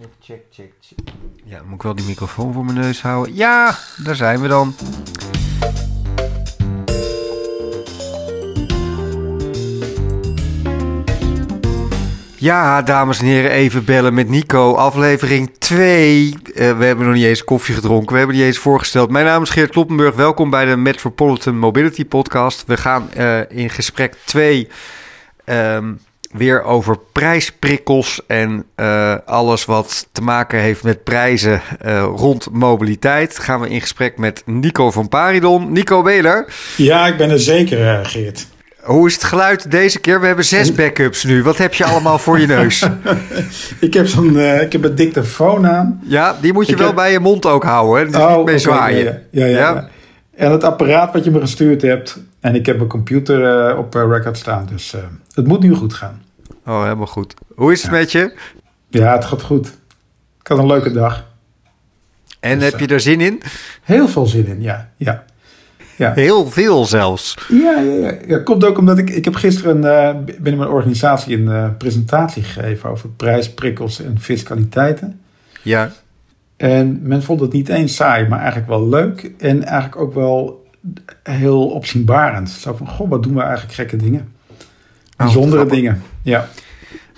check, check, check. Ja, moet ik wel die microfoon voor mijn neus houden? Ja, daar zijn we dan. Ja, dames en heren, even bellen met Nico. Aflevering 2. Eh, we hebben nog niet eens koffie gedronken. We hebben niet eens voorgesteld. Mijn naam is Geert Kloppenburg. Welkom bij de Metropolitan Mobility Podcast. We gaan uh, in gesprek 2 um, weer over prijsprikkels en uh, alles wat te maken heeft met prijzen rond mobiliteit. Gaan we in gesprek met Nico van Paridon. Nico Beler. Ja, ik ben er zeker, Geert. Hoe is het geluid deze keer? We hebben zes backups nu. Wat heb je allemaal voor je neus? ik heb zo'n, uh, ik heb een dictafoon aan. Ja, die moet je ik wel heb... bij je mond ook houden. Hè? Oh, niet mee zwaaien. Ja ja, ja, ja, En het apparaat wat je me gestuurd hebt. En ik heb mijn computer uh, op record staan. Dus uh, het moet nu goed gaan. Oh, helemaal goed. Hoe is het met je? Ja, het gaat goed. Ik had een leuke dag. En dus, heb je er zin in? Heel veel zin in, ja. ja. Ja. Heel veel zelfs. Ja, ja, ja. ja komt ook omdat ik... Ik heb gisteren uh, binnen mijn organisatie een uh, presentatie gegeven... over prijsprikkels en fiscaliteiten. Ja. En men vond het niet eens saai, maar eigenlijk wel leuk. En eigenlijk ook wel heel opzienbarend. Zo van, goh, wat doen we eigenlijk gekke dingen. Bijzondere oh, dingen, ja.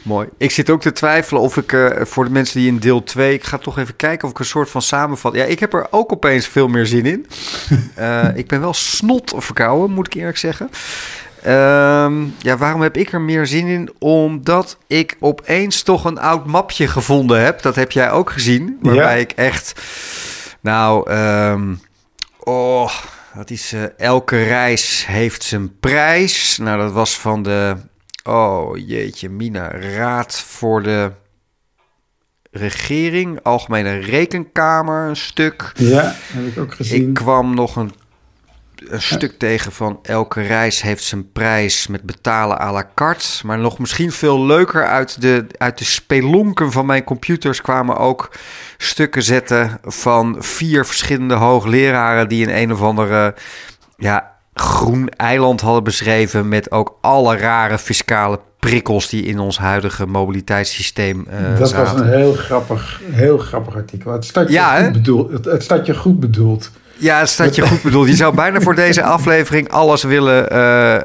Mooi. Ik zit ook te twijfelen of ik uh, voor de mensen die in deel 2... Ik ga toch even kijken of ik een soort van samenvat... Ja, ik heb er ook opeens veel meer zin in. uh, ik ben wel snot verkouden, moet ik eerlijk zeggen. Uh, ja, waarom heb ik er meer zin in? Omdat ik opeens toch een oud mapje gevonden heb. Dat heb jij ook gezien. Waarbij ja. ik echt... Nou, um, oh, dat is... Uh, elke reis heeft zijn prijs. Nou, dat was van de Oh jeetje, Mina. Raad voor de regering, Algemene Rekenkamer, een stuk. Ja, heb ik ook gezien. Ik kwam nog een, een stuk tegen van elke reis heeft zijn prijs met betalen à la carte. Maar nog misschien veel leuker uit de, uit de spelonken van mijn computers kwamen ook stukken zetten van vier verschillende hoogleraren die in een of andere ja, groen eiland hadden beschreven met ook alle rare fiscale prikkels die in ons huidige mobiliteitssysteem uh, Dat zaten. was een heel grappig, heel grappig artikel. Het ja, goed, bedoeld, het, het staat je goed bedoeld. Ja, het staat je goed bedoeld. Je zou bijna voor deze aflevering alles willen. Uh,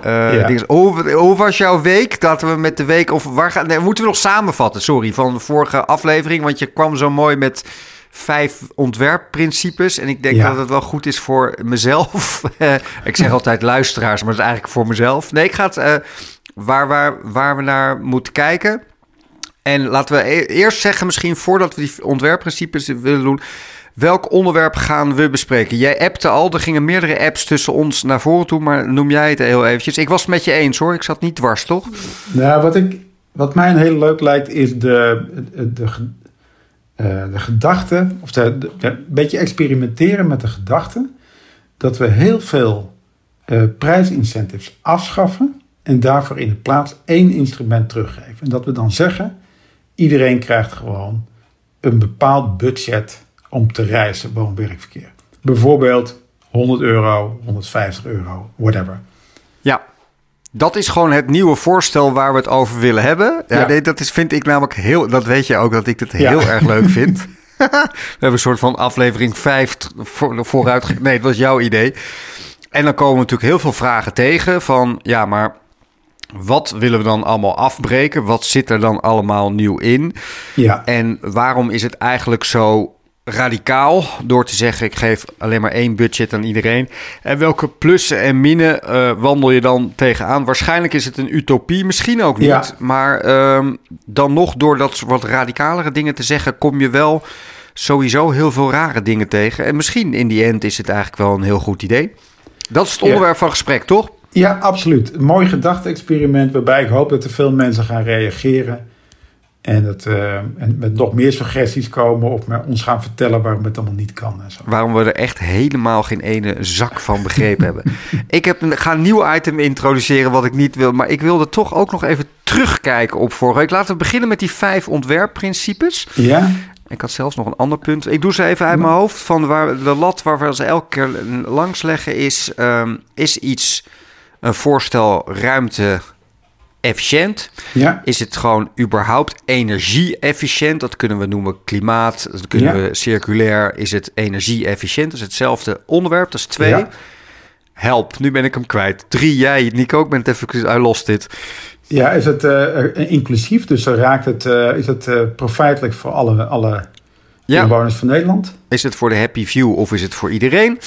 uh, ja. hoe, hoe, was jouw week? Dat we met de week. Of waar gaan. Nee, moeten we nog samenvatten? Sorry, van de vorige aflevering. Want je kwam zo mooi met vijf ontwerpprincipes. En ik denk ja. dat het wel goed is voor mezelf. ik zeg altijd luisteraars, maar het is eigenlijk voor mezelf. Nee, ik ga het uh, waar, waar, waar we naar moeten kijken. En laten we e eerst zeggen, misschien voordat we die ontwerpprincipes willen doen. Welk onderwerp gaan we bespreken? Jij appte al, er gingen meerdere apps tussen ons naar voren toe, maar noem jij het heel eventjes. Ik was het met je eens hoor, ik zat niet dwars, toch? Nou, wat, ik, wat mij heel leuk lijkt is de, de, de, uh, de gedachte, of de, een beetje experimenteren met de gedachte dat we heel veel uh, prijsincentives afschaffen en daarvoor in de plaats één instrument teruggeven. En dat we dan zeggen, iedereen krijgt gewoon een bepaald budget om te reizen, woon-werkverkeer. Bijvoorbeeld 100 euro, 150 euro, whatever. Ja, dat is gewoon het nieuwe voorstel waar we het over willen hebben. Ja, ja. Nee, dat is, vind ik namelijk heel. Dat weet je ook dat ik het heel ja. erg leuk vind. we hebben een soort van aflevering 5 voor, vooruit. Nee, het was jouw idee. En dan komen we natuurlijk heel veel vragen tegen van ja, maar wat willen we dan allemaal afbreken? Wat zit er dan allemaal nieuw in? Ja. En waarom is het eigenlijk zo radicaal door te zeggen: ik geef alleen maar één budget aan iedereen. En welke plussen en minnen uh, wandel je dan tegenaan? Waarschijnlijk is het een utopie, misschien ook niet. Ja. Maar uh, dan nog door dat wat radicalere dingen te zeggen, kom je wel sowieso heel veel rare dingen tegen. En misschien in die end is het eigenlijk wel een heel goed idee. Dat is het onderwerp ja. van gesprek, toch? Ja, absoluut. Een mooi gedachte-experiment waarbij ik hoop dat er veel mensen gaan reageren. En, het, uh, en met nog meer suggesties komen of met ons gaan vertellen waarom het allemaal niet kan. En zo. Waarom we er echt helemaal geen ene zak van begrepen hebben. Ik heb, ga een nieuw item introduceren wat ik niet wil. Maar ik wilde toch ook nog even terugkijken op vorige week. Laten we beginnen met die vijf ontwerpprincipes. Ja. Ik had zelfs nog een ander punt. Ik doe ze even uit mijn hoofd. Van waar, de lat waar we ze elke keer langs leggen is, um, is iets, een voorstel ruimte efficiënt? Ja. Is het gewoon überhaupt energie-efficiënt? Dat kunnen we noemen klimaat, dat kunnen Ja. we circulair. Is het energie-efficiënt? Dat is hetzelfde onderwerp, dat is twee. Ja. Help, nu ben ik hem kwijt. Drie, jij, Nico, ik ben het even, I lost dit. Ja, is het eh, inclusief? Dus dan raakt het, eh, is het eh profijtelijk voor alle, alle Ja. inwoners van Nederland? Is het voor de happy view of is het voor iedereen?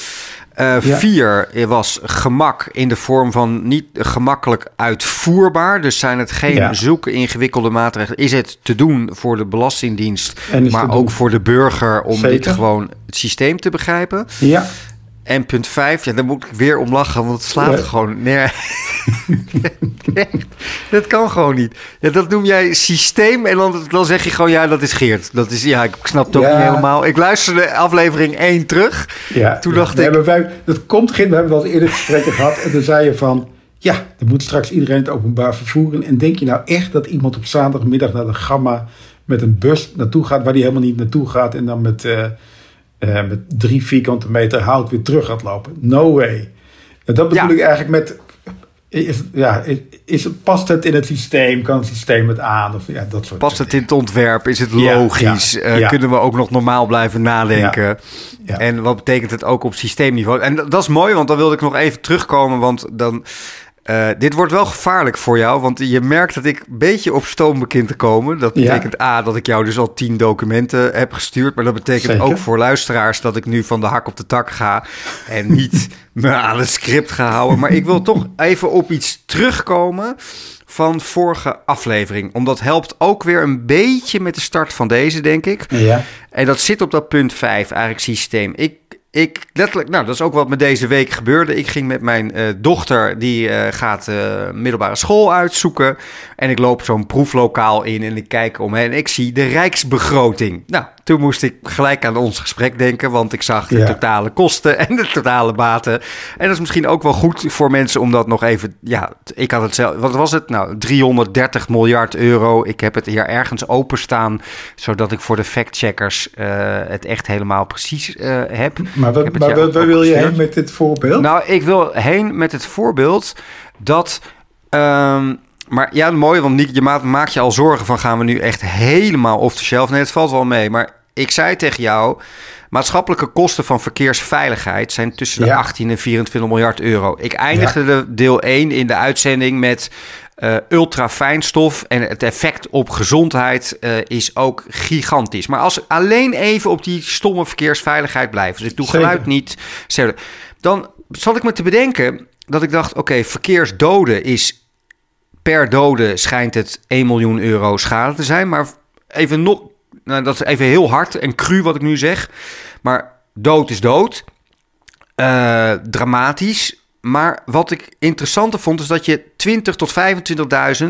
Eh, Ja. Vier was gemak in de vorm van niet gemakkelijk uitvoerbaar. Dus zijn het geen Ja. zulke ingewikkelde maatregelen. Is het te doen voor de Belastingdienst, maar ook doen- voor de burger om dit gewoon het systeem te begrijpen? Ja. En punt vijf, ja, daar moet ik weer om lachen, want het slaat Ja. gewoon neer. Echt, dat kan gewoon niet. Ja, dat noem jij systeem en dan, dan zeg je gewoon, ja, dat is Geert. Dat is, ja, ik snap het ook Ja. niet helemaal. Ik luisterde aflevering 1 terug. Ja, Toen dacht We ik- Hebben wij, dat komt geen, we hebben wel eens eerder gesprekken gehad. En toen zei je van, ja, dan moet straks iedereen het openbaar vervoeren. En denk je nou echt dat iemand op zaterdagmiddag naar de Gamma met een bus naartoe gaat, waar die helemaal niet naartoe gaat. En dan met, eh, eh, met drie vierkante meter hout weer terug gaat lopen? No way. En dat bedoel Ja. ik eigenlijk met, is, ja, is, het- past het in het systeem? Kan het systeem het aan? Of ja, dat soort Past het in het ontwerp? Is het logisch? ja, Eh. Kunnen we ook nog normaal blijven nadenken? Ja. En wat betekent het ook op systeemniveau? En dat dat is mooi, want dan wilde ik nog even terugkomen. Want dan, eh, dit wordt wel gevaarlijk voor jou. Want je merkt dat ik een beetje op stoom begin te komen. Dat Ja. betekent A, dat ik jou dus al tien documenten heb gestuurd. Maar dat betekent Zeker. ook voor luisteraars dat ik nu van de hak op de tak ga. En niet me aan het script ga houden. Maar ik wil toch even op iets terugkomen van vorige aflevering. Omdat helpt ook weer een beetje met de start van deze, denk ik. Ja. En dat zit op dat punt 5, eigenlijk systeem. Ik, ik letterlijk, nou, dat is ook wat me deze week gebeurde. Ik ging met mijn eh, dochter, die eh, gaat eh, middelbare school uitzoeken. En ik loop zo'n proeflokaal in en ik kijk om en ik zie de rijksbegroting. Nou, toen moest ik gelijk aan ons gesprek denken, want ik zag de Ja. totale kosten en de totale baten. En dat is misschien ook wel goed voor mensen om dat nog even, ja, ik had het zelf, wat was het? Nou, 330 miljard euro. Ik heb het hier ergens openstaan, zodat ik voor de factcheckers het echt helemaal precies heb. Maar, maar waar, wil je heen met dit voorbeeld? Nou, ik wil heen met het voorbeeld dat. ehm, maar ja, mooi, want je maakt, maak je al zorgen van gaan we nu echt helemaal off the shelf? Nee, het valt wel mee. Maar ik zei tegen jou, maatschappelijke kosten van verkeersveiligheid zijn tussen de Ja. 18 en 24 miljard euro. Ik eindigde de deel 1 in de uitzending met eh ultrafijnstof en het effect op gezondheid eh, is ook gigantisch. Maar als we alleen even op die stomme verkeersveiligheid blijven, dus ik doe Zeker. geluid niet, dan zat ik me te bedenken dat ik dacht, oké, verkeersdoden is per dode schijnt het 1 miljoen euro schade te zijn, maar even nog, nou, dat is even heel hard en cru wat ik nu zeg, maar dood is dood, Eh, dramatisch. Maar wat ik interessanter vond, is dat je 20 tot 25.000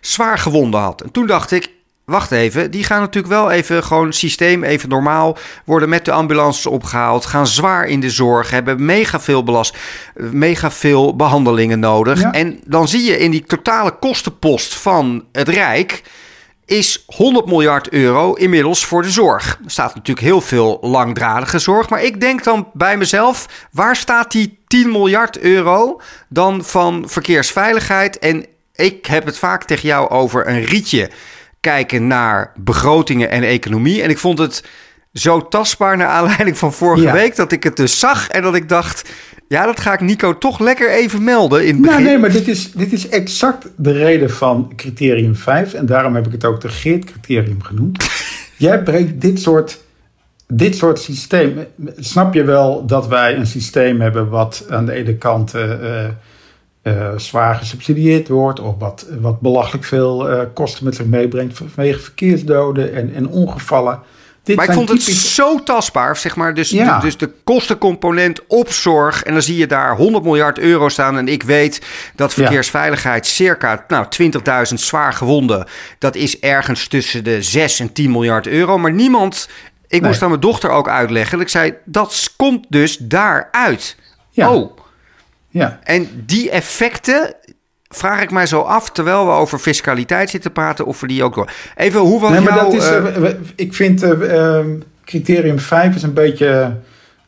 zwaar gewonden had. En toen dacht ik, wacht even, die gaan natuurlijk wel even gewoon systeem, even normaal, worden met de ambulances opgehaald, gaan zwaar in de zorg, hebben mega veel belast, mega veel behandelingen nodig. Ja. En dan zie je in die totale kostenpost van het Rijk is 100 miljard euro inmiddels voor de zorg. Er staat natuurlijk heel veel langdradige zorg. Maar ik denk dan bij mezelf, waar staat die 10 miljard euro dan van verkeersveiligheid? En ik heb het vaak tegen jou over een rietje kijken naar begrotingen en economie. En ik vond het zo tastbaar naar aanleiding van vorige Ja. week... dat ik het dus zag en dat ik dacht... ja, dat ga ik Nico toch lekker even melden in het begin. Nou, nee, maar dit is, dit is exact de reden van criterium 5. En daarom heb ik het ook de Geert-criterium genoemd. Jij brengt dit soort, dit soort systeem. Snap je wel dat wij een systeem hebben wat aan de ene kant eh, eh, eh, zwaar gesubsidieerd wordt, of wat, wat belachelijk veel kosten met zich meebrengt vanwege verkeersdoden en, en ongevallen. Dit Maar ik vond het zo tastbaar, zeg maar. Dus, Ja. dus de kostencomponent op zorg. En dan zie je daar 100 miljard euro staan. En ik weet dat verkeersveiligheid circa nou, 20.000 zwaar gewonden. Dat is ergens tussen de 6 en 10 miljard euro. Maar niemand... Ik Nee. moest aan mijn dochter ook uitleggen. Ik zei, dat komt dus daaruit. Ja. Oh, Ja. en die effecten vraag ik mij zo af... terwijl we over fiscaliteit zitten praten... of we die ook door... Even, hoe Nee, maar dat is, eh, eh, we- ik vind eh, eh, criterium 5 is een beetje,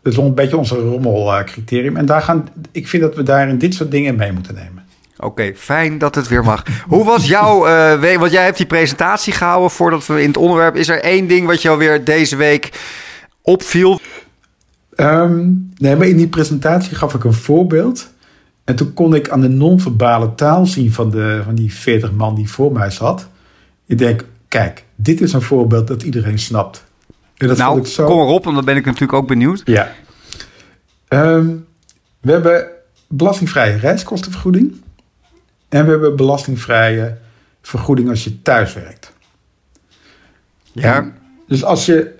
dat is een beetje onze rommelcriterium. en daar gaan, ik vind dat we daarin dit soort dingen mee moeten nemen. Oké, fijn dat het weer mag. Hoe was jouw uh, week? Want jij hebt die presentatie gehouden voordat we in het onderwerp. Is er één ding wat jou weer deze week opviel? Um, nee, maar in die presentatie gaf ik een voorbeeld. En toen kon ik aan de non-verbale taal zien van, de, van die 40 man die voor mij zat. Ik denk, kijk, dit is een voorbeeld dat iedereen snapt. En dat nou, ik zo... kom erop, want dan ben ik natuurlijk ook benieuwd. Ja. Um, we hebben belastingvrije reiskostenvergoeding. En we hebben belastingvrije vergoeding als je thuis werkt. Ja. dus als je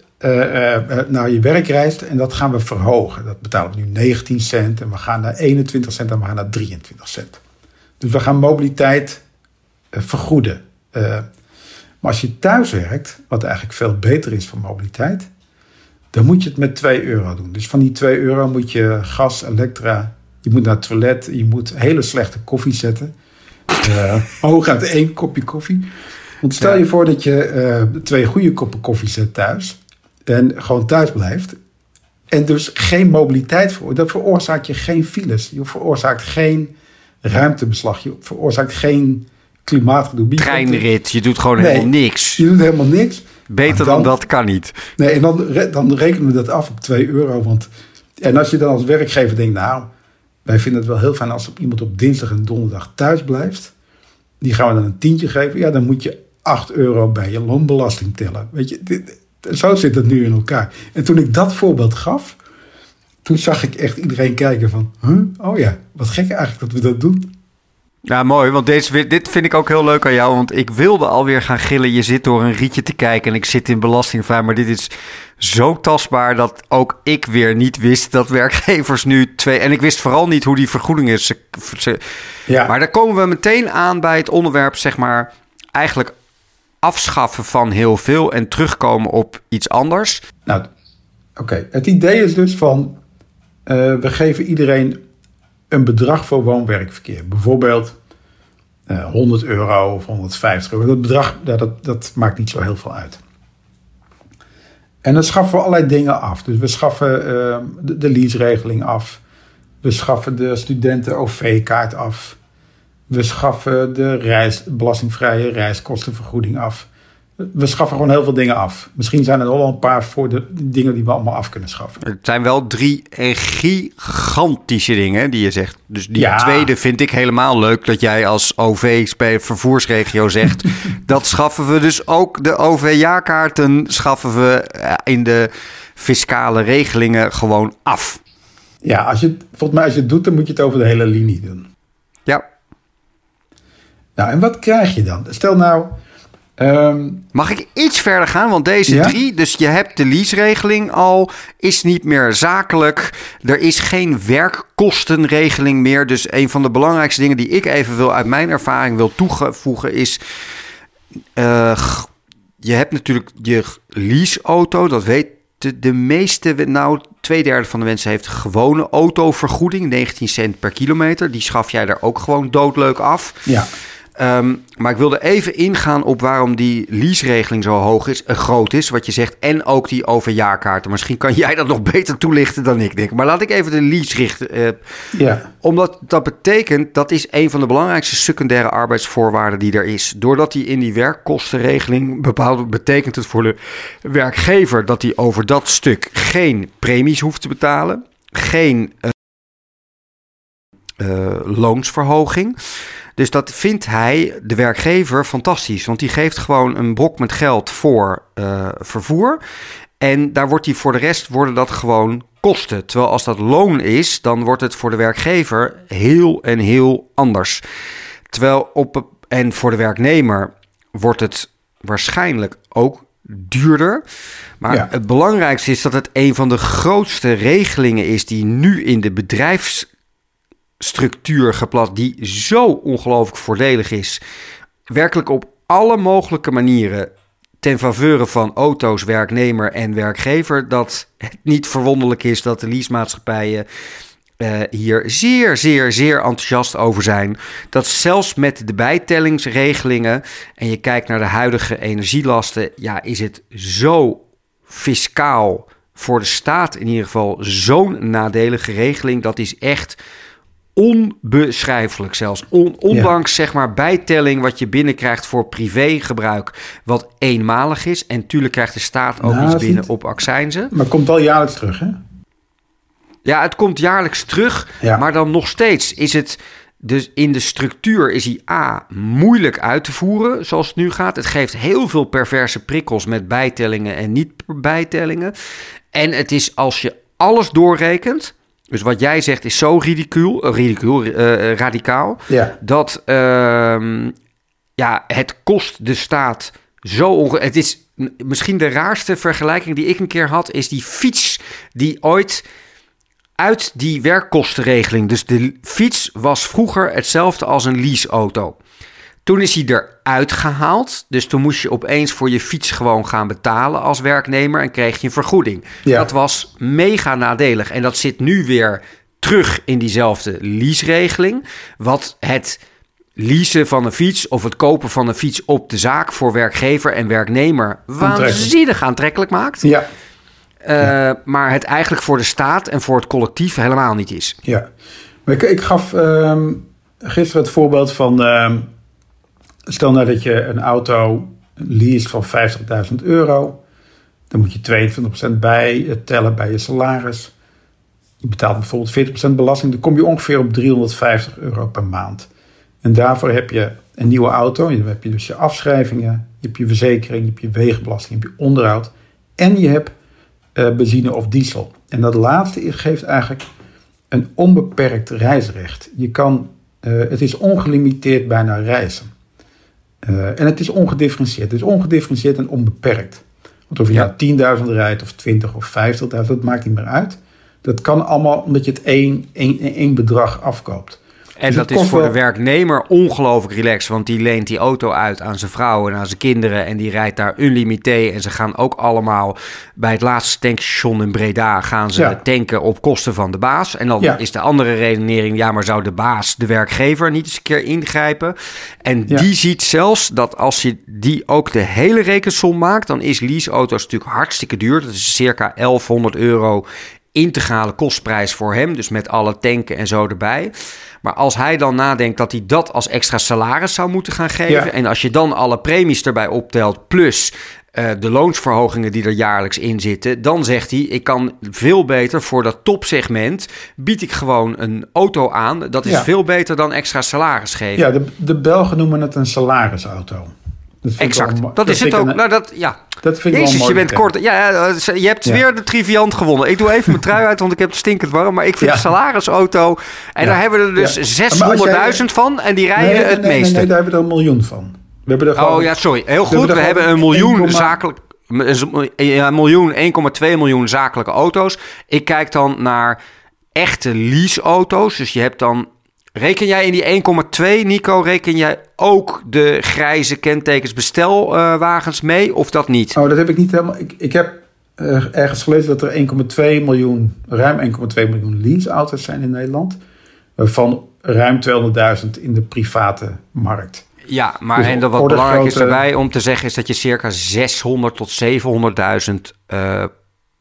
naar je werk reist en dat gaan we verhogen. Dat betalen we nu 19 cent en we gaan naar 21 cent en we gaan naar 23 cent. Dus we gaan mobiliteit vergoeden. maar als je thuis werkt, wat eigenlijk veel beter is voor mobiliteit, dan moet je het met 2 euro doen. Dus van die 2 euro moet je gas, elektra, je moet naar het toilet, je moet hele slechte koffie zetten. Uh, hooguit één kopje koffie. Want stel je voor dat je twee goede koppen koffie zet thuis en gewoon thuis blijft. En dus geen mobiliteit voor. Dat veroorzaakt je geen files. Je veroorzaakt geen ruimtebeslag. Je veroorzaakt geen klimaatgedoe. Treinrit. Je doet gewoon helemaal niks. Je doet helemaal niks. Beter dan, dat kan niet. Nee, en dan, dan rekenen we dat af op 2 euro. Want, en als je dan als werkgever denkt, nou, wij vinden het wel heel fijn als iemand op dinsdag en donderdag thuis blijft. Die gaan we dan een tientje geven. Ja, dan moet je 8 euro bij je loonbelasting tellen. Weet je, dit, zo zit het nu in elkaar. En toen ik dat voorbeeld gaf, toen zag ik echt iedereen kijken van, huh? oh ja, wat gek eigenlijk dat we dat doen. Ja, mooi, want deze, dit vind ik ook heel leuk aan jou. Want ik wilde alweer gaan gillen. Je zit door een rietje te kijken en ik zit in belastingvrij. Maar dit is zo tastbaar dat ook ik weer niet wist dat werkgevers nu twee... En ik wist vooral niet hoe die vergoeding is. Ja. Maar daar komen we meteen aan bij het onderwerp, zeg maar... eigenlijk afschaffen van heel veel en terugkomen op iets anders? Nou, oké. Het idee is dus van, uh, we geven iedereen een bedrag voor woon-werkverkeer. Bijvoorbeeld uh, eh, 100 euro of 150 euro. Dat bedrag, dat, dat maakt niet zo heel veel uit. En dan schaffen we allerlei dingen af. Dus we schaffen uh, de, de lease-regeling af. We schaffen de studenten-OV-kaart af. We schaffen de reis, belastingvrije reiskostenvergoeding af. We schaffen gewoon heel veel dingen af. Misschien zijn er al een paar voor de dingen die we allemaal af kunnen schaffen. Het zijn wel drie gigantische dingen die je zegt. Dus die tweede vind ik helemaal leuk dat jij als OV-vervoersregio zegt. dat schaffen we dus ook. De OV-jaarkaarten schaffen we eh, in de fiscale regelingen gewoon af. Ja, als je, volgens mij als je het doet, dan moet je het over de hele linie doen. Ja, nou, en wat krijg je dan? Stel nou. Ehm, Mag ik iets verder gaan? Want deze drie, dus je hebt de leaseregeling al, is niet meer zakelijk. Er is geen werkkostenregeling meer. Dus een van de belangrijkste dingen die ik even wil uit mijn ervaring wil toevoegen is. Uh, je hebt natuurlijk je leaseauto, dat weet de, de meeste, nou twee derde van de mensen heeft gewone autovergoeding, 19 cent per kilometer. Die schaf jij daar ook gewoon doodleuk af. Ja. Ehm, maar ik wilde even ingaan op waarom die leaseregeling zo hoog is, uh, groot is, wat je zegt. En ook die overjaarkaarten. Misschien kan jij dat nog beter toelichten dan ik denk. Maar laat ik even de lease richten. Uh, ja. Omdat dat betekent, dat is een van de belangrijkste secundaire arbeidsvoorwaarden die er is. Doordat die in die werkkostenregeling bepaalt, betekent het voor de werkgever dat hij over dat stuk geen premies hoeft te betalen. Geen uh, loonsverhoging. Dus dat vindt hij, de werkgever, fantastisch. Want die geeft gewoon een brok met geld voor uh, vervoer. En daar wordt hij voor de rest worden dat gewoon kosten. Terwijl als dat loon is, dan wordt het voor de werkgever heel en heel anders. Terwijl op en voor de werknemer wordt het waarschijnlijk ook duurder. Maar het belangrijkste is dat het een van de grootste regelingen is die nu in de bedrijfs structuur geplast die zo ongelooflijk voordelig is. Werkelijk op alle mogelijke manieren ten faveur van auto's, werknemer en werkgever. Dat het niet verwonderlijk is dat de leasemaatschappijen uh, hier zeer, zeer, zeer enthousiast over zijn. Dat zelfs met de bijtellingsregelingen en je kijkt naar de huidige energielasten, ja, is het zo fiscaal voor de staat in ieder geval zo'n nadelige regeling. Dat is echt onbeschrijfelijk zelfs. ondanks zeg maar bijtelling wat je binnenkrijgt voor privégebruik, wat eenmalig is. En tuurlijk krijgt de staat ook Nou, iets binnen niet- op accijnzen. Maar het komt wel jaarlijks terug, hè? Ja, het komt jaarlijks terug, Ja. maar dan nog steeds is het... Dus in de structuur is die A moeilijk uit te voeren, zoals het nu gaat. Het geeft heel veel perverse prikkels met bijtellingen en niet-bijtellingen. En het is als je alles doorrekent... Dus wat jij zegt is zo ridicuul, eh, ridicuul eh, eh, radicaal... Ja. dat ehm, ja, het kost de staat zo onge... Het is misschien de raarste vergelijking die ik een keer had... is die fiets die ooit uit die werkkostenregeling... dus de fiets was vroeger hetzelfde als een leaseauto. Toen is hij eruit gehaald. Dus toen moest je opeens voor je fiets gewoon gaan betalen als werknemer... en kreeg je een vergoeding. Ja. Dat was mega nadelig. En dat zit nu weer terug in diezelfde leaseregeling. Wat het leasen van een fiets of het kopen van een fiets op de zaak... voor werkgever en werknemer waanzinnig aantrekkelijk maakt. Ja. Eh, Maar het eigenlijk voor de staat en voor het collectief helemaal niet is. Ja, maar ik, ik gaf ehm, gisteren het voorbeeld van... ehm, stel nou dat je een auto leest van 50.000 euro. Dan moet je 22% bij tellen bij je salaris. Je betaalt bijvoorbeeld 40% belasting. Dan kom je ongeveer op 350 euro per maand. En daarvoor heb je een nieuwe auto. Dan heb je dus je afschrijvingen. Je hebt je verzekering. Je hebt je wegenbelasting. Je hebt je onderhoud. En je hebt eh, benzine of diesel. En dat laatste geeft eigenlijk een onbeperkt reisrecht. Je kan, eh, het is ongelimiteerd bijna reizen. Eh, en het is ongedifferentieerd. Het is ongedifferentieerd en onbeperkt. Want of je Ja. nou 10.000 rijdt of 20 of 50.000, dat maakt niet meer uit. Dat kan allemaal omdat je het één, één, één bedrag afkoopt. En Dus dat is voor wel- de werknemer ongelooflijk relaxed. Want die leent die auto uit aan zijn vrouw en aan zijn kinderen. En die rijdt daar unlimité. En ze gaan ook allemaal bij het laatste tankstation in Breda... gaan ze Ja. tanken op kosten van de baas. En dan Ja. is de andere redenering... ja, maar zou de baas, de werkgever, niet eens een keer ingrijpen? En Ja. die ziet zelfs dat als je die ook de hele rekensom maakt... dan is leaseauto's natuurlijk hartstikke duur. Dat is circa 1100 euro integrale kostprijs voor hem. Dus met alle tanken en zo erbij. Maar als hij dan nadenkt dat hij dat als extra salaris zou moeten gaan geven. Ja. En als je dan alle premies erbij optelt. Plus eh, de loonsverhogingen die er jaarlijks in zitten. Dan zegt hij: Ik kan veel beter voor dat topsegment. bied ik gewoon een auto aan. Dat is Ja. veel beter dan extra salaris geven. Ja, de, de Belgen noemen het een salarisauto. Dat wel Exact. Dat, is het ook. een- Nou, dat, ja. dat vind ik wel je bent kort. Ja, je hebt Ja. weer de triviant gewonnen. Ik doe even mijn trui uit, want ik heb het stinkend warm. Maar ik vind Ja. salarisauto. En Ja. daar hebben we er dus Ja. 600.000 van. En die rijden Nee, nee, het nee, meeste. nee, daar hebben we er een miljoen van. We hebben er gewoon, oh ja, sorry. Heel goed. We hebben een miljoen 1,8 zakelijk. Ja, een miljoen, 1,2 miljoen zakelijke auto's. Ik kijk dan naar echte leaseauto's. Dus je hebt dan. Reken jij in die 1,2, Nico, reken jij ook de grijze kentekens bestelwagens mee of dat niet? Oh, dat heb ik niet helemaal. Ik, ik heb eh, ergens gelezen dat er 1,2 miljoen, ruim 1,2 miljoen leaseauto's zijn in Nederland. Waarvan ruim 200.000 in de private markt. Ja, maar Dus en dat wat belangrijk is daarbij om te zeggen is dat je circa 600 tot 700.000 eh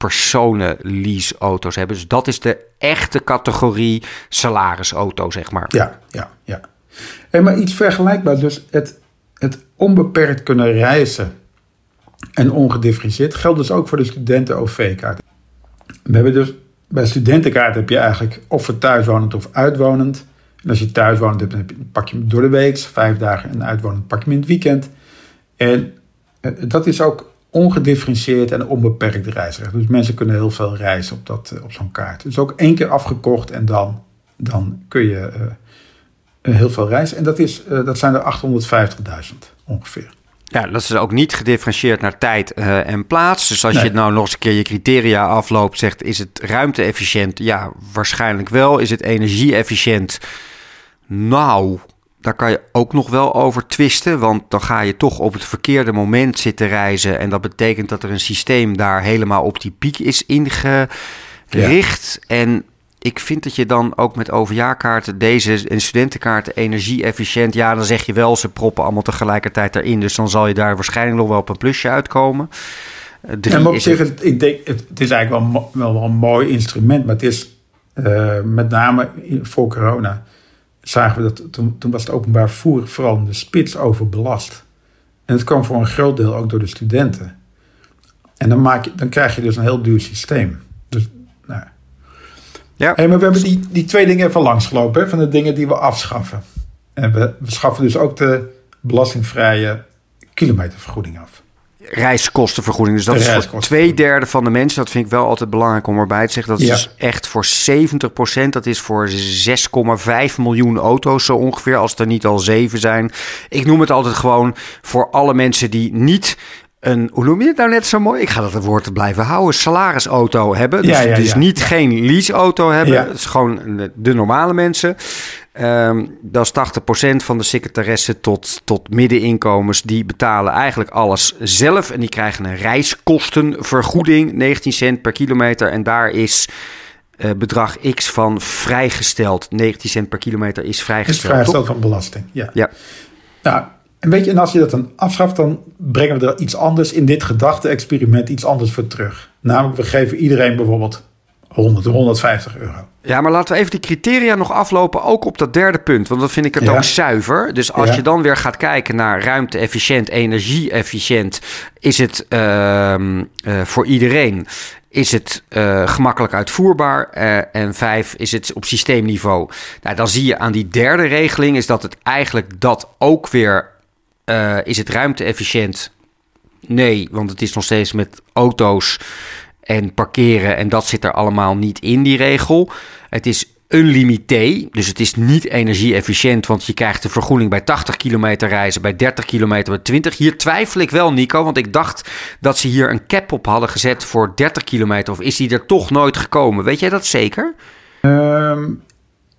personen leaseauto's hebt. Dus dat is de echte categorie salarisauto, zeg maar. Ja, ja, ja. Hey, maar iets vergelijkbaar. Dus het, het onbeperkt kunnen reizen en ongedifferentieerd geldt dus ook voor de studenten-OV-kaart. We hebben dus bij studentenkaart heb je eigenlijk of voor thuiswonend of uitwonend. En als je thuiswonend hebt, dan pak je hem door de week, vijf dagen. En uitwonend pak je in het weekend. En eh, dat is ook ongedifferentieerd en onbeperkt reisrecht. Dus mensen kunnen heel veel reizen op, dat, eh, op zo'n kaart. Dus ook één keer afgekocht en dan, dan kun je eh, eh, heel veel reizen. En dat, is, dat zijn er 850.000 ongeveer. Ja, dat is ook niet gedifferentieerd naar tijd en plaats. Dus als Nee. je nou nog eens een keer je criteria afloopt, zegt is het ruimte-efficiënt? Ja, waarschijnlijk wel. Is het energie-efficiënt? Nou, daar kan je ook nog wel over twisten. Want dan ga je toch op het verkeerde moment zitten reizen. En dat betekent dat er een systeem daar helemaal op die piek is ingericht. En ik vind dat je dan ook met overjaarkaarten deze en studentenkaarten energie-efficiënt. Ja, dan zeg je wel, ze proppen allemaal tegelijkertijd erin. Dus dan zal je daar waarschijnlijk nog wel op een plusje uitkomen. Eh, drie En op zich, het- ik denk, het, is eigenlijk wel, wel, wel een mooi instrument, maar het is uh, met name voor corona, zagen we dat toen, toen was het openbaar vervoer vooral in de spits overbelast. En het kwam voor een groot deel ook door de studenten. En dan, maak je, dan krijg je dus een heel duur systeem. Dus, nou. Ja. Hey, maar we hebben die, die twee dingen even langsgelopen, hè, van de dingen die we afschaffen. En we, we schaffen dus ook de belastingvrije kilometervergoeding af reiskostenvergoeding. Dus dat is voor twee derde van de mensen. Dat vind ik wel altijd belangrijk om erbij te zeggen. Dat is dus echt voor 70 procent. Dat is voor 6,5 miljoen auto's zo ongeveer. Als er niet al zeven zijn. Ik noem het altijd gewoon voor alle mensen die niet een, hoe noem je het nou net zo mooi? Ik ga dat woord blijven houden. Salarisauto hebben. Dus, ja, dus niet geen leaseauto hebben. Het is gewoon de normale mensen. Um, dat is 80% van de secretaressen tot, tot middeninkomens. Die betalen eigenlijk alles zelf. En die krijgen een reiskostenvergoeding. 19 cent per kilometer. En daar is uh, bedrag X van vrijgesteld. 19 cent per kilometer is vrijgesteld. Is vrijgesteld van belasting, ja. ja. Nou, en weet je, en als je dat dan afschaft, dan brengen we er iets anders in dit gedachte-experiment iets anders voor terug. Namelijk, we geven iedereen bijvoorbeeld 100, 150 euro. Ja, maar laten we even die criteria nog aflopen, ook op dat derde punt. Want dat vind ik het ook zuiver. Dus als je dan weer gaat kijken naar ruimte-efficiënt, energie-efficiënt, is het uh, voor iedereen is het uh, gemakkelijk uitvoerbaar. Uh, en vijf, is het op systeemniveau. Nou, dan zie je aan die derde regeling is dat het eigenlijk dat ook weer is het ruimte-efficiënt. Nee, want het is nog steeds met auto's en parkeren. En dat zit er allemaal niet in die regel. Het is unlimité, dus het is niet energie-efficiënt, want je krijgt de vergoeding bij 80 kilometer reizen, bij 30 kilometer, bij 20. Hier twijfel ik wel, Nico, want ik dacht dat ze hier een cap op hadden gezet voor 30 kilometer. Of is die er toch nooit gekomen? Weet jij dat zeker? Ehm,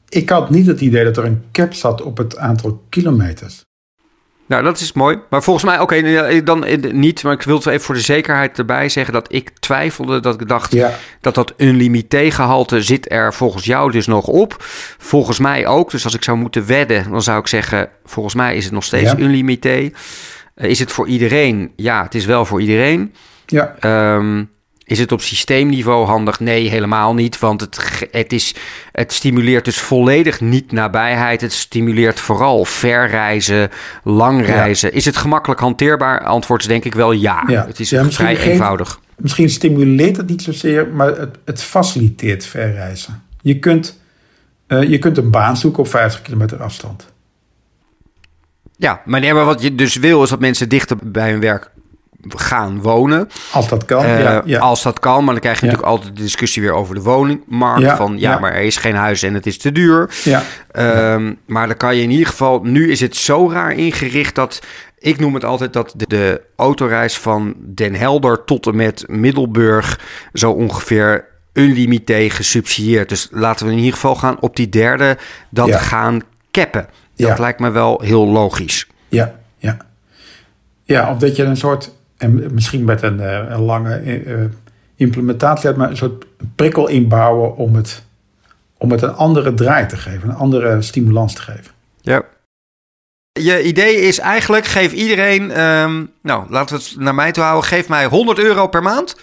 ik had niet het idee dat er een cap zat op het aantal kilometers. Nou, dat is mooi. Maar volgens mij, oké, dan niet. Maar ik wil het even voor de zekerheid erbij zeggen dat ik twijfelde. Dat ik dacht dat dat unlimité gehalte zit er volgens jou dus nog op. Volgens mij ook. Dus als ik zou moeten wedden, dan zou ik zeggen... volgens mij is het nog steeds ja. unlimité. Uh, is het voor iedereen? Ja, het is wel voor iedereen. Ja. Um, is het op systeemniveau handig? Nee, helemaal niet. Want het, het, is, het stimuleert dus volledig niet nabijheid. Het stimuleert vooral verreizen, lang reizen. Is het gemakkelijk hanteerbaar? Antwoord is denk ik wel ja. Het is vrij eenvoudig. Misschien stimuleert het niet zozeer, maar het, het faciliteert verreizen. Je kunt, uh, je kunt een baan zoeken op 50 kilometer afstand. Ja, maar, maar wat je dus wil is dat mensen dichter bij hun werk gaan wonen. Als dat kan, uh, ja, Als dat kan, maar dan krijg je natuurlijk altijd de discussie weer over de woningmarkt. van ja, maar er is geen huis en het is te duur. Ja. Um, maar dan kan je in ieder geval... Nu is het zo raar ingericht dat... Ik noem het altijd dat de, de autoreis van Den Helder tot en met Middelburg... zo ongeveer unlimité gesubsidieerd. Dus laten we in ieder geval gaan op die derde dat gaan cappen. Dat lijkt me wel heel logisch. Ja, ja. Ja, omdat je een soort en misschien met een, eh, een lange uh, implementatie, maar een soort prikkel inbouwen om het, om het een andere draai te geven, een andere stimulans te geven. Ja. Je idee is eigenlijk, geef iedereen, um, nou laten we het naar mij toe houden, geef mij 100 euro per maand.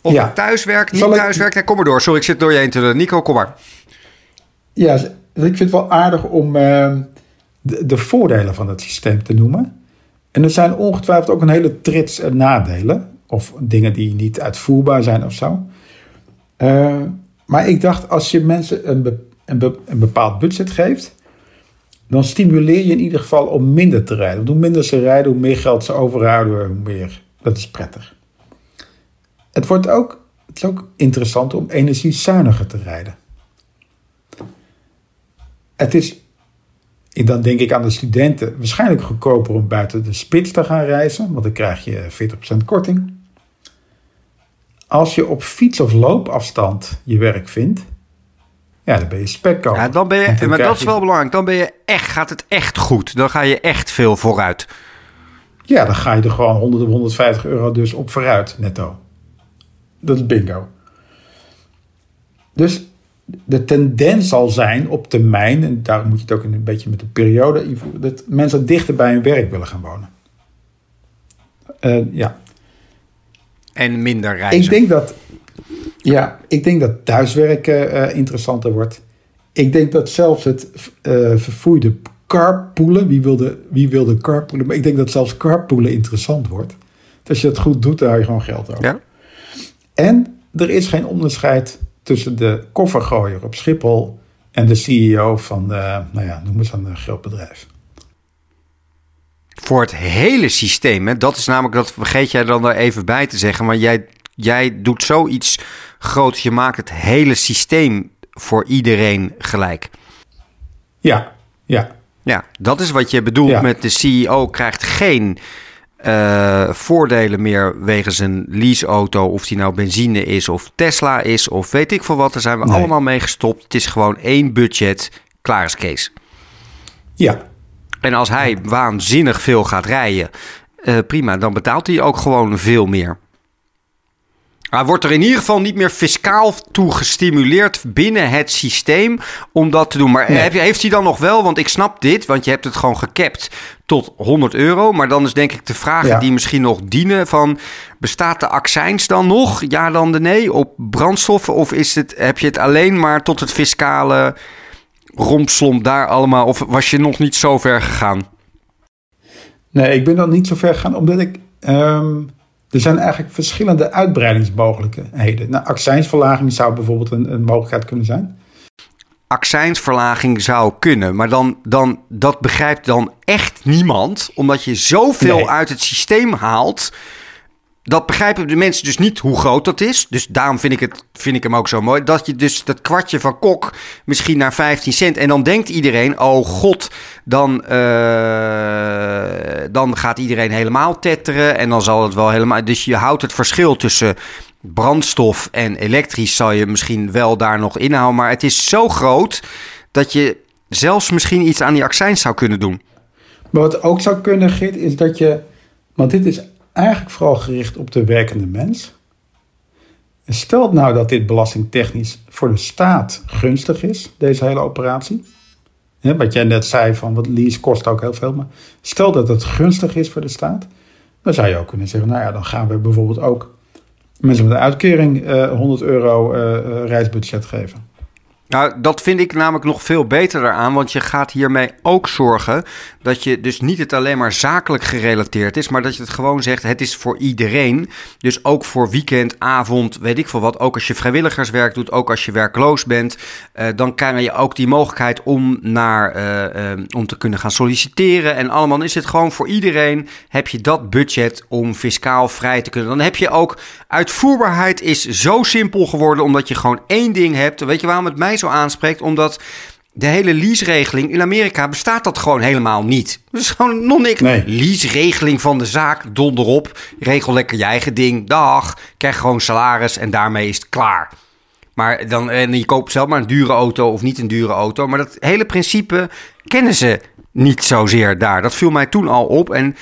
Of ja. thuiswerk, niet Zal thuiswerk. Kom maar door. Sorry, ik zit door je heen te Nico, kom maar. Ja, ik vind het wel aardig om uh, de, de, voordelen van het systeem te noemen. En er zijn ongetwijfeld ook een hele trits nadelen. Of dingen die niet uitvoerbaar zijn of zo. Uh, maar ik dacht, als je mensen een, een, een, bepaald budget geeft, dan stimuleer je in ieder geval om minder te rijden. hoe minder ze rijden, hoe meer geld ze overhouden, hoe meer. Dat is prettig. Het, wordt ook, het is ook interessant om energiezuiniger te rijden. Het is dan denk ik aan de studenten waarschijnlijk goedkoper om buiten de spits te gaan reizen, want dan krijg je 40% korting. Als je op fiets- of loopafstand je werk vindt, ja, dan ben je spekkoper. Ja, dan ben je, maar dat is wel belangrijk. Dan ben je echt, gaat het echt goed. Dan ga je echt veel vooruit. Ja, dan ga je er gewoon 100 of 150 euro dus op vooruit, netto. Dat is bingo. Dus de tendens zal zijn op termijn, en daarom moet je het ook een beetje met de periode dat mensen dichter bij hun werk willen gaan wonen. Uh, ja. En minder reizen. Ik denk dat, Ja, ik denk dat thuiswerken uh, interessanter wordt. Ik denk dat zelfs het uh, vervoerde carpoolen, wie wilde, wie wilde carpoolen, maar ik denk dat zelfs carpoolen interessant wordt. als je dat goed doet, dan hou je gewoon geld over. Ja. En er is geen onderscheid tussen de koffergooier op Schiphol en de CEO van, de, nou ja, noem eens een groot bedrijf. Voor het hele systeem, hè? dat is namelijk, dat vergeet jij dan er even bij te zeggen, maar jij, jij doet zoiets groots, je maakt het hele systeem voor iedereen gelijk. Ja, ja. Ja, dat is wat je bedoelt met de CEO krijgt geen uh, voordelen meer wegens een leaseauto. Of die nou benzine is of Tesla is of weet ik veel wat. Daar zijn we allemaal mee gestopt. Het is gewoon één budget. Klaar is Kees. Ja. En als hij waanzinnig veel gaat rijden, uh, prima, dan betaalt hij ook gewoon veel meer. Maar wordt er in ieder geval niet meer fiscaal toe gestimuleerd binnen het systeem om dat te doen. Maar heeft hij dan nog wel, want ik snap dit, want je hebt het gewoon gekapt tot 100 euro. Maar dan is denk ik de vraag die misschien nog dienen van, bestaat de accijns dan nog? Ja dan de nee op brandstoffen? Of is het, heb je het alleen maar tot het fiscale rompslomp daar allemaal? Of was je nog niet zo ver gegaan? Nee, ik ben dan niet zo ver gegaan, omdat ik... Ehm, er zijn eigenlijk verschillende uitbreidingsmogelijkheden. Nou, accijnsverlaging zou bijvoorbeeld een, een mogelijkheid kunnen zijn. Accijnsverlaging zou kunnen, maar dan, dan, dat begrijpt dan echt niemand, omdat je zoveel uit het systeem haalt dat begrijpen de mensen dus niet hoe groot dat is. Dus daarom vind ik, het, vind ik hem ook zo mooi. Dat je dus dat kwartje van kok misschien naar 15 cent. En dan denkt iedereen: oh god, dan, uh, dan gaat iedereen helemaal tetteren. En dan zal het wel helemaal. Dus je houdt het verschil tussen brandstof en elektrisch. Zal je misschien wel daar nog inhouden. Maar het is zo groot dat je zelfs misschien iets aan die accijns zou kunnen doen. Maar wat ook zou kunnen, Git, is dat je. Want dit is eigenlijk vooral gericht op de werkende mens. En stelt nou dat dit belastingtechnisch voor de staat gunstig is, deze hele operatie. wat jij net zei, van wat lease kost ook heel veel. Maar stel dat het gunstig is voor de staat. Dan zou je ook kunnen zeggen, nou ja, dan gaan we bijvoorbeeld ook mensen met een uitkering 100 eh, euro uh, reisbudget geven. Nou, dat vind ik namelijk nog veel beter eraan, want je gaat hiermee ook zorgen dat je dus niet het alleen maar zakelijk gerelateerd is, maar dat je het gewoon zegt, het is voor iedereen. Dus ook voor weekend, avond, weet ik veel wat. Ook als je vrijwilligerswerk doet, ook als je werkloos bent, uh, dan krijg je ook die mogelijkheid om, naar, uh, uh, om te kunnen gaan solliciteren. En allemaal is het gewoon voor iedereen, heb je dat budget om fiscaal vrij te kunnen. Dan heb je ook, uitvoerbaarheid is zo simpel geworden, omdat je gewoon één ding hebt. Weet je waarom het mij zo aanspreekt? Omdat de hele lease-regeling in Amerika bestaat dat gewoon helemaal niet. Dat is gewoon nog niks. Nee. Lease-regeling van de zaak, donderop. Regel lekker je eigen ding. Dag. Krijg gewoon salaris en daarmee is het klaar. Maar dan, en je koopt zelf maar een dure auto of niet een dure auto. Maar dat hele principe kennen ze niet zozeer daar. Dat viel mij toen al op. En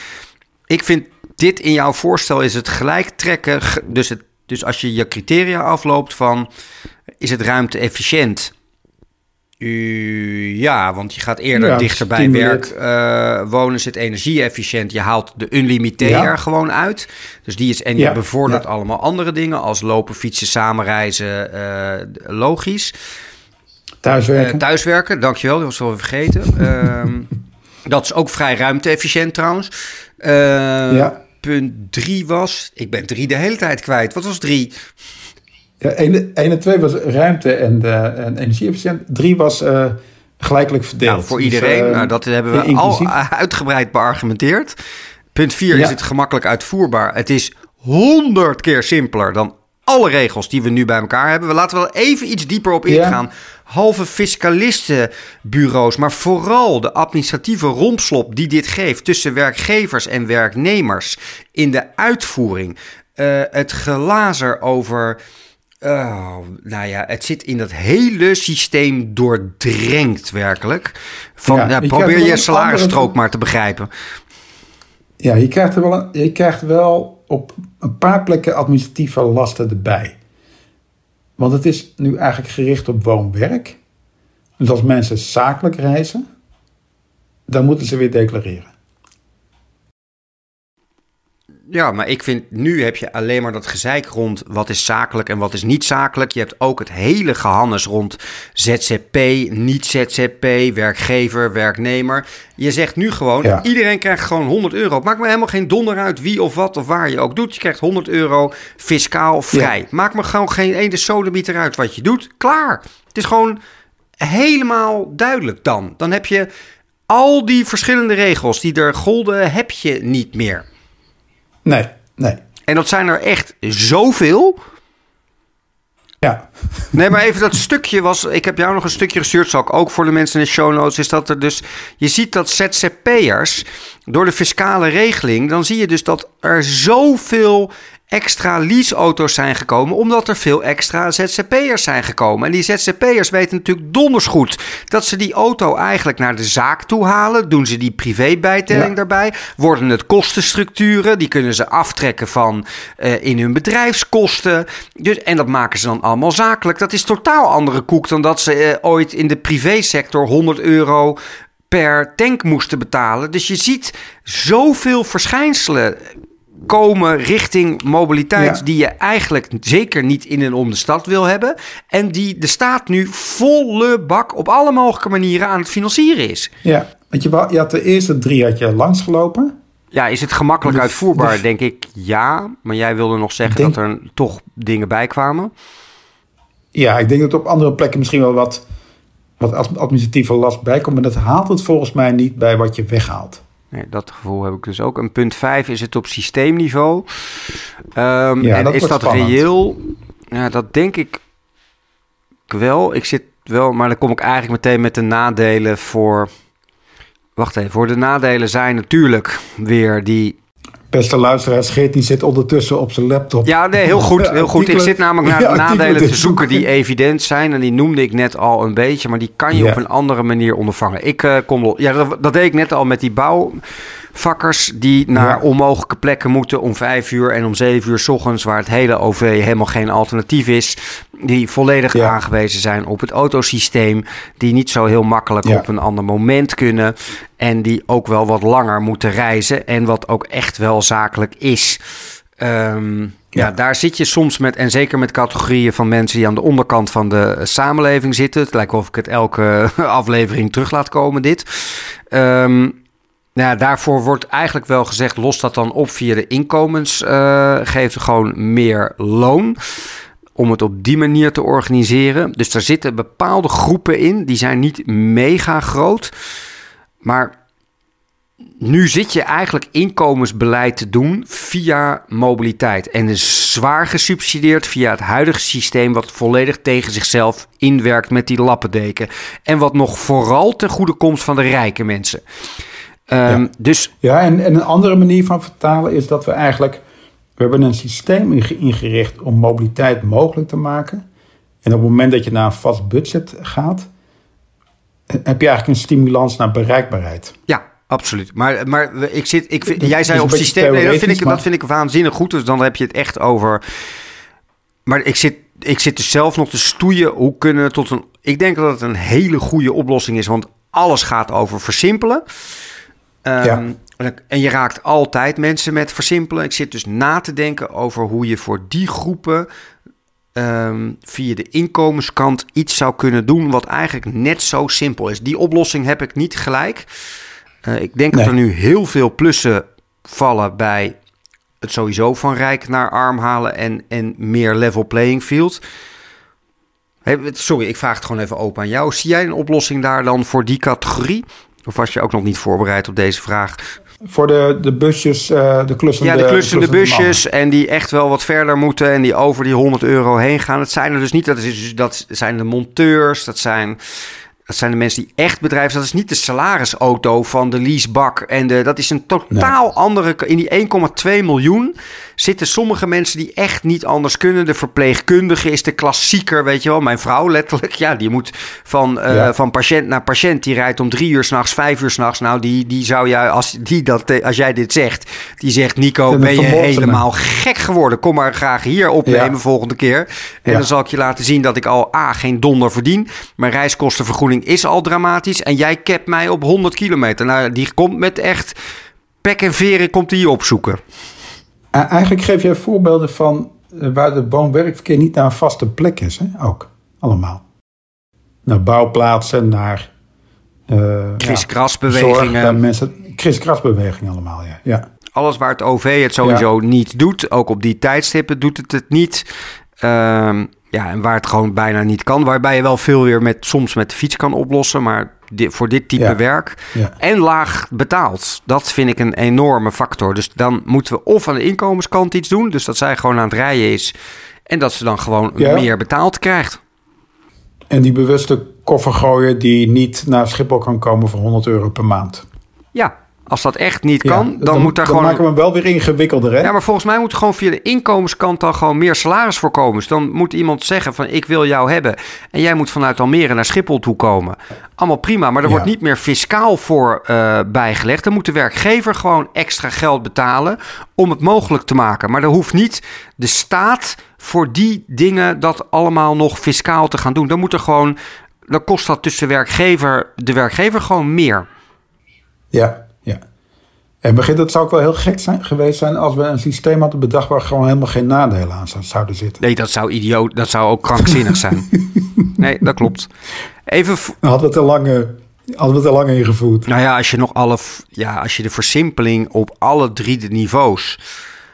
ik vind dit in jouw voorstel is het gelijk trekken. Dus, het, dus als je je criteria afloopt van is het ruimte efficiënt? ja, want je gaat eerder dichter bij werk uh, wonen. Zit energie-efficiënt. Je haalt de unlimitair ja. gewoon uit. Dus die is en je bevordert allemaal andere dingen als lopen, fietsen, samenreizen. Uh, logisch. Thuiswerken. Uh, thuiswerken, dankjewel. Dat was wel vergeten. um, dat is ook vrij ruimte-efficiënt trouwens. ja. Punt drie was. Ik ben drie de hele tijd kwijt. Wat was drie? Ja, 1 en 2 was ruimte en, uh, en energie-efficiënt. 3 was uh, gelijkelijk verdeeld. Nou, voor iedereen, dus, uh, nou, dat hebben we al uitgebreid beargumenteerd. Punt 4 ja. is het gemakkelijk uitvoerbaar. Het is honderd keer simpeler dan alle regels die we nu bij elkaar hebben. We laten wel even iets dieper op ingaan. Ja. Halve fiscalistenbureaus, maar vooral de administratieve rompslop die dit geeft tussen werkgevers en werknemers in de uitvoering. Uh, het glazer over Oh, nou ja, het zit in dat hele systeem doordrenkt werkelijk. Van, ja, ja, probeer je salarisstrook maar te begrijpen. Ja, je krijgt, er wel, je krijgt wel op een paar plekken administratieve lasten erbij. Want het is nu eigenlijk gericht op woon-werk. Dus als mensen zakelijk reizen, dan moeten ze weer declareren. Ja, maar ik vind nu heb je alleen maar dat gezeik rond wat is zakelijk en wat is niet zakelijk. Je hebt ook het hele gehannes rond ZZP, niet ZZP, werkgever, werknemer. Je zegt nu gewoon, iedereen krijgt gewoon 100 euro. Het maakt me helemaal geen donder uit wie of wat of waar je ook doet. Je krijgt 100 euro fiscaal vrij. Maakt me gewoon geen ene sodemieter uit wat je doet. Klaar. Het is gewoon helemaal duidelijk dan. Dan heb je al die verschillende regels die er golden, heb je niet meer. Nee, nee. En dat zijn er echt zoveel. Ja. Nee, maar even dat stukje was. Ik heb jou nog een stukje gestuurd, zal ik ook voor de mensen in de show notes. Is dat er dus. Je ziet dat ZZP'ers door de fiscale regeling. dan zie je dus dat er zoveel extra leaseauto's zijn gekomen, omdat er veel extra ZZP'ers zijn gekomen. En die ZZP'ers weten natuurlijk donders goed dat ze die auto eigenlijk naar de zaak toe halen. Doen ze die privébijtelling daarbij? Worden het kostenstructuren? Die kunnen ze aftrekken van uh, in hun bedrijfskosten. Dus, en dat maken ze dan allemaal zakelijk. Dat is totaal andere koek dan dat ze uh, ooit in de privésector 100 euro per tank moesten betalen. Dus je ziet zoveel verschijnselen komen richting mobiliteit die je eigenlijk zeker niet in en om de stad wil hebben. En die de staat nu volle bak op alle mogelijke manieren aan het financieren is. Ja, want je, je had de eerste drie had je langsgelopen. Ja, is het gemakkelijk uitvoerbaar? denk ik ja. Maar jij wilde nog zeggen dat er toch dingen bij kwamen. Ja, ik denk dat op andere plekken misschien wel wat, wat administratieve last bij komt. Maar dat haalt het volgens mij niet bij wat je weghaalt. Nee, dat gevoel heb ik dus ook. Een punt 5 is het op systeemniveau. Um, ja, en dat is dat reëel? Ja, dat denk ik wel. Ik zit wel, maar dan kom ik eigenlijk meteen met de nadelen voor. Wacht even, voor de nadelen zijn natuurlijk weer die Beste luisteraars, Geert die zit ondertussen op zijn laptop. Ja, nee, heel goed. Heel goed. Ik zit namelijk naar de nadelen te zoeken die evident zijn. En die noemde ik net al een beetje, maar die kan je op een andere manier ondervangen. Ik uh, kom... Ja, dat, dat, deed ik net al met die bouw vakkers die naar onmogelijke plekken moeten om vijf uur en om zeven uur s ochtends, waar het hele OV helemaal geen alternatief is. Die volledig aangewezen zijn op het autosysteem. Die niet zo heel makkelijk op een ander moment kunnen. En die ook wel wat langer moeten reizen. En wat ook echt wel zakelijk is. Ehm, ja. daar zit je soms met, en zeker met categorieën van mensen die aan de onderkant van de samenleving zitten. Het lijkt wel of ik het elke aflevering terug laat komen, dit. Um, nou, daarvoor wordt eigenlijk wel gezegd, los dat dan op via de inkomens, uh, geeft gewoon meer loon. Om het op die manier te organiseren. Dus daar zitten bepaalde groepen in, die zijn niet mega groot. Maar nu zit je eigenlijk inkomensbeleid te doen via mobiliteit. En is zwaar gesubsidieerd via het huidige systeem, wat volledig tegen zichzelf inwerkt met die lappendeken. En wat nog vooral ten goede komt van de rijke mensen ja. Ehm, dus... ja en, en, een andere manier van vertalen is dat we eigenlijk... We hebben een systeem ingericht om mobiliteit mogelijk te maken. En op het moment dat je naar een vast budget gaat... heb je eigenlijk een stimulans naar bereikbaarheid. Ja, absoluut. Maar, maar ik zit, ik vind, jij zei op systeem... Nee, dat, vind ik, dat vind ik waanzinnig goed. Dus dan heb je het echt over... Maar ik zit, ik zit dus zelf nog te stoeien. Hoe kunnen we tot een... Ik denk dat het een hele goede oplossing is. Want alles gaat over versimpelen. Ehm, en je raakt altijd mensen met versimpelen. Ik zit dus na te denken over hoe je voor die groepen um, via de inkomenskant iets zou kunnen doen wat eigenlijk net zo simpel is. Die oplossing heb ik niet gelijk. Uh, ik denk dat er nu heel veel plussen vallen bij het sowieso van rijk naar arm halen en, en meer level playing field. sorry, ik vraag het gewoon even open aan jou. Zie jij een oplossing daar dan voor die categorie? Of was je ook nog niet voorbereid op deze vraag? Voor de, de busjes, uh, de klussende Ja, de klussende, busjes en die echt wel wat verder moeten en die over die 100 euro heen gaan. Dat zijn er dus niet, dat, is, dat zijn de monteurs, dat zijn dat zijn de mensen die echt bedrijven. Dat is niet de salarisauto van de leasebak. En de, dat is een totaal andere. In die 1,2 miljoen zitten sommige mensen die echt niet anders kunnen. De verpleegkundige is de klassieker, weet je wel. Mijn vrouw letterlijk, ja, die moet van, uh, van patiënt naar patiënt. Die rijdt om drie uur s'nachts, vijf uur s'nachts. Nou, die, die zou jij, als, die dat, als jij dit zegt, die zegt: Nico, ben je helemaal gek geworden? Kom maar graag hier opnemen volgende keer. En dan zal ik je laten zien dat ik al A, geen donder verdien. Mijn reiskostenvergoeding is al dramatisch. En jij kept mij op 100 kilometer. Nou, die komt met echt pek en veren komt hij opzoeken. Eigenlijk geef jij voorbeelden van waar de woon-werkverkeer niet naar een vaste plek is, hè? ook allemaal. Naar bouwplaatsen, naar uh, kriskrasbewegingen. Ja, mensen, kriskrasbewegingen allemaal, ja. ja. Alles waar het OV het sowieso niet doet, ook op die tijdstippen doet het het niet. Ehm, ja, en waar het gewoon bijna niet kan. Waarbij je wel veel weer met, soms met de fiets kan oplossen. Maar voor dit type werk. En laag betaald. Dat vind ik een enorme factor. Dus dan moeten we of aan de inkomenskant iets doen. Dus dat zij gewoon aan het rijden is. En dat ze dan gewoon meer betaald krijgt. En die bewuste koffer gooien die niet naar Schiphol kan komen voor 100 euro per maand. Als dat echt niet kan, dan, moet daar dan gewoon... maken we hem wel weer ingewikkelder, hè? Ja, maar volgens mij moet er gewoon via de inkomenskant dan gewoon meer salaris voorkomen. Dus dan moet iemand zeggen van ik wil jou hebben. En jij moet vanuit Almere naar Schiphol toe komen. Allemaal prima, maar er wordt niet meer fiscaal voor uh, bijgelegd. Dan moet de werkgever gewoon extra geld betalen om het mogelijk te maken. Maar er hoeft niet de staat voor die dingen dat allemaal nog fiscaal te gaan doen. Dan moet er gewoon... Dan kost dat tussen werkgever, de werkgever gewoon meer. Ja, en begin, dat zou ook wel heel gek zijn, geweest zijn als we een systeem hadden bedacht waar gewoon helemaal geen nadelen aan zouden zitten. Nee, dat zou idioot, dat zou ook krankzinnig zijn. nee, dat klopt. Even. Hadden we te lang, hadden we te lang ingevoerd. Nou ja, als je nog alle, ja, als je de versimpeling op alle drie de niveaus,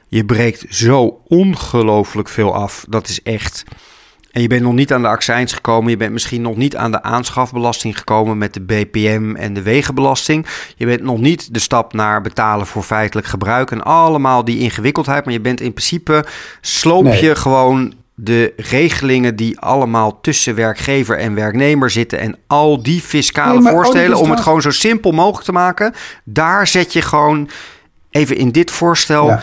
je breekt zo ongelooflijk veel af. Dat is echt. En je bent nog niet aan de accijns gekomen. Je bent misschien nog niet aan de aanschafbelasting gekomen met de BPM en de wegenbelasting. Je bent nog niet de stap naar betalen voor feitelijk gebruik. En allemaal die ingewikkeldheid. Maar je bent in principe sloop je gewoon de regelingen die allemaal tussen werkgever en werknemer zitten en al die fiscale voorstellen om het gewoon zo simpel mogelijk te maken, daar zet je gewoon even in dit voorstel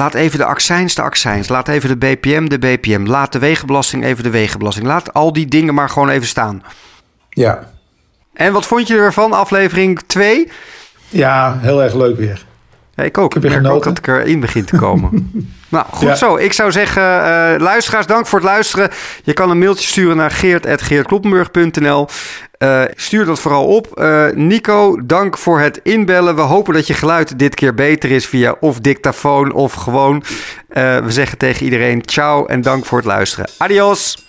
Laat even de accijns de accijns. Laat even de BPM de BPM. Laat de wegenbelasting even de wegenbelasting. Laat al die dingen maar gewoon even staan. Ja. En wat vond je ervan, aflevering 2? Ja, heel erg leuk weer. Ik ook. Ik, merk ook dat ik erin begin te komen. nou, goed zo. Ik zou zeggen, uh, luisteraars, dank voor het luisteren. Je kan een mailtje sturen naar geert.geertkloppenburg.nl. Uh, stuur dat vooral op. Uh, Nico, dank voor het inbellen. We hopen dat je geluid dit keer beter is via of dictafoon of gewoon. We zeggen tegen iedereen ciao en dank voor het luisteren. Adios!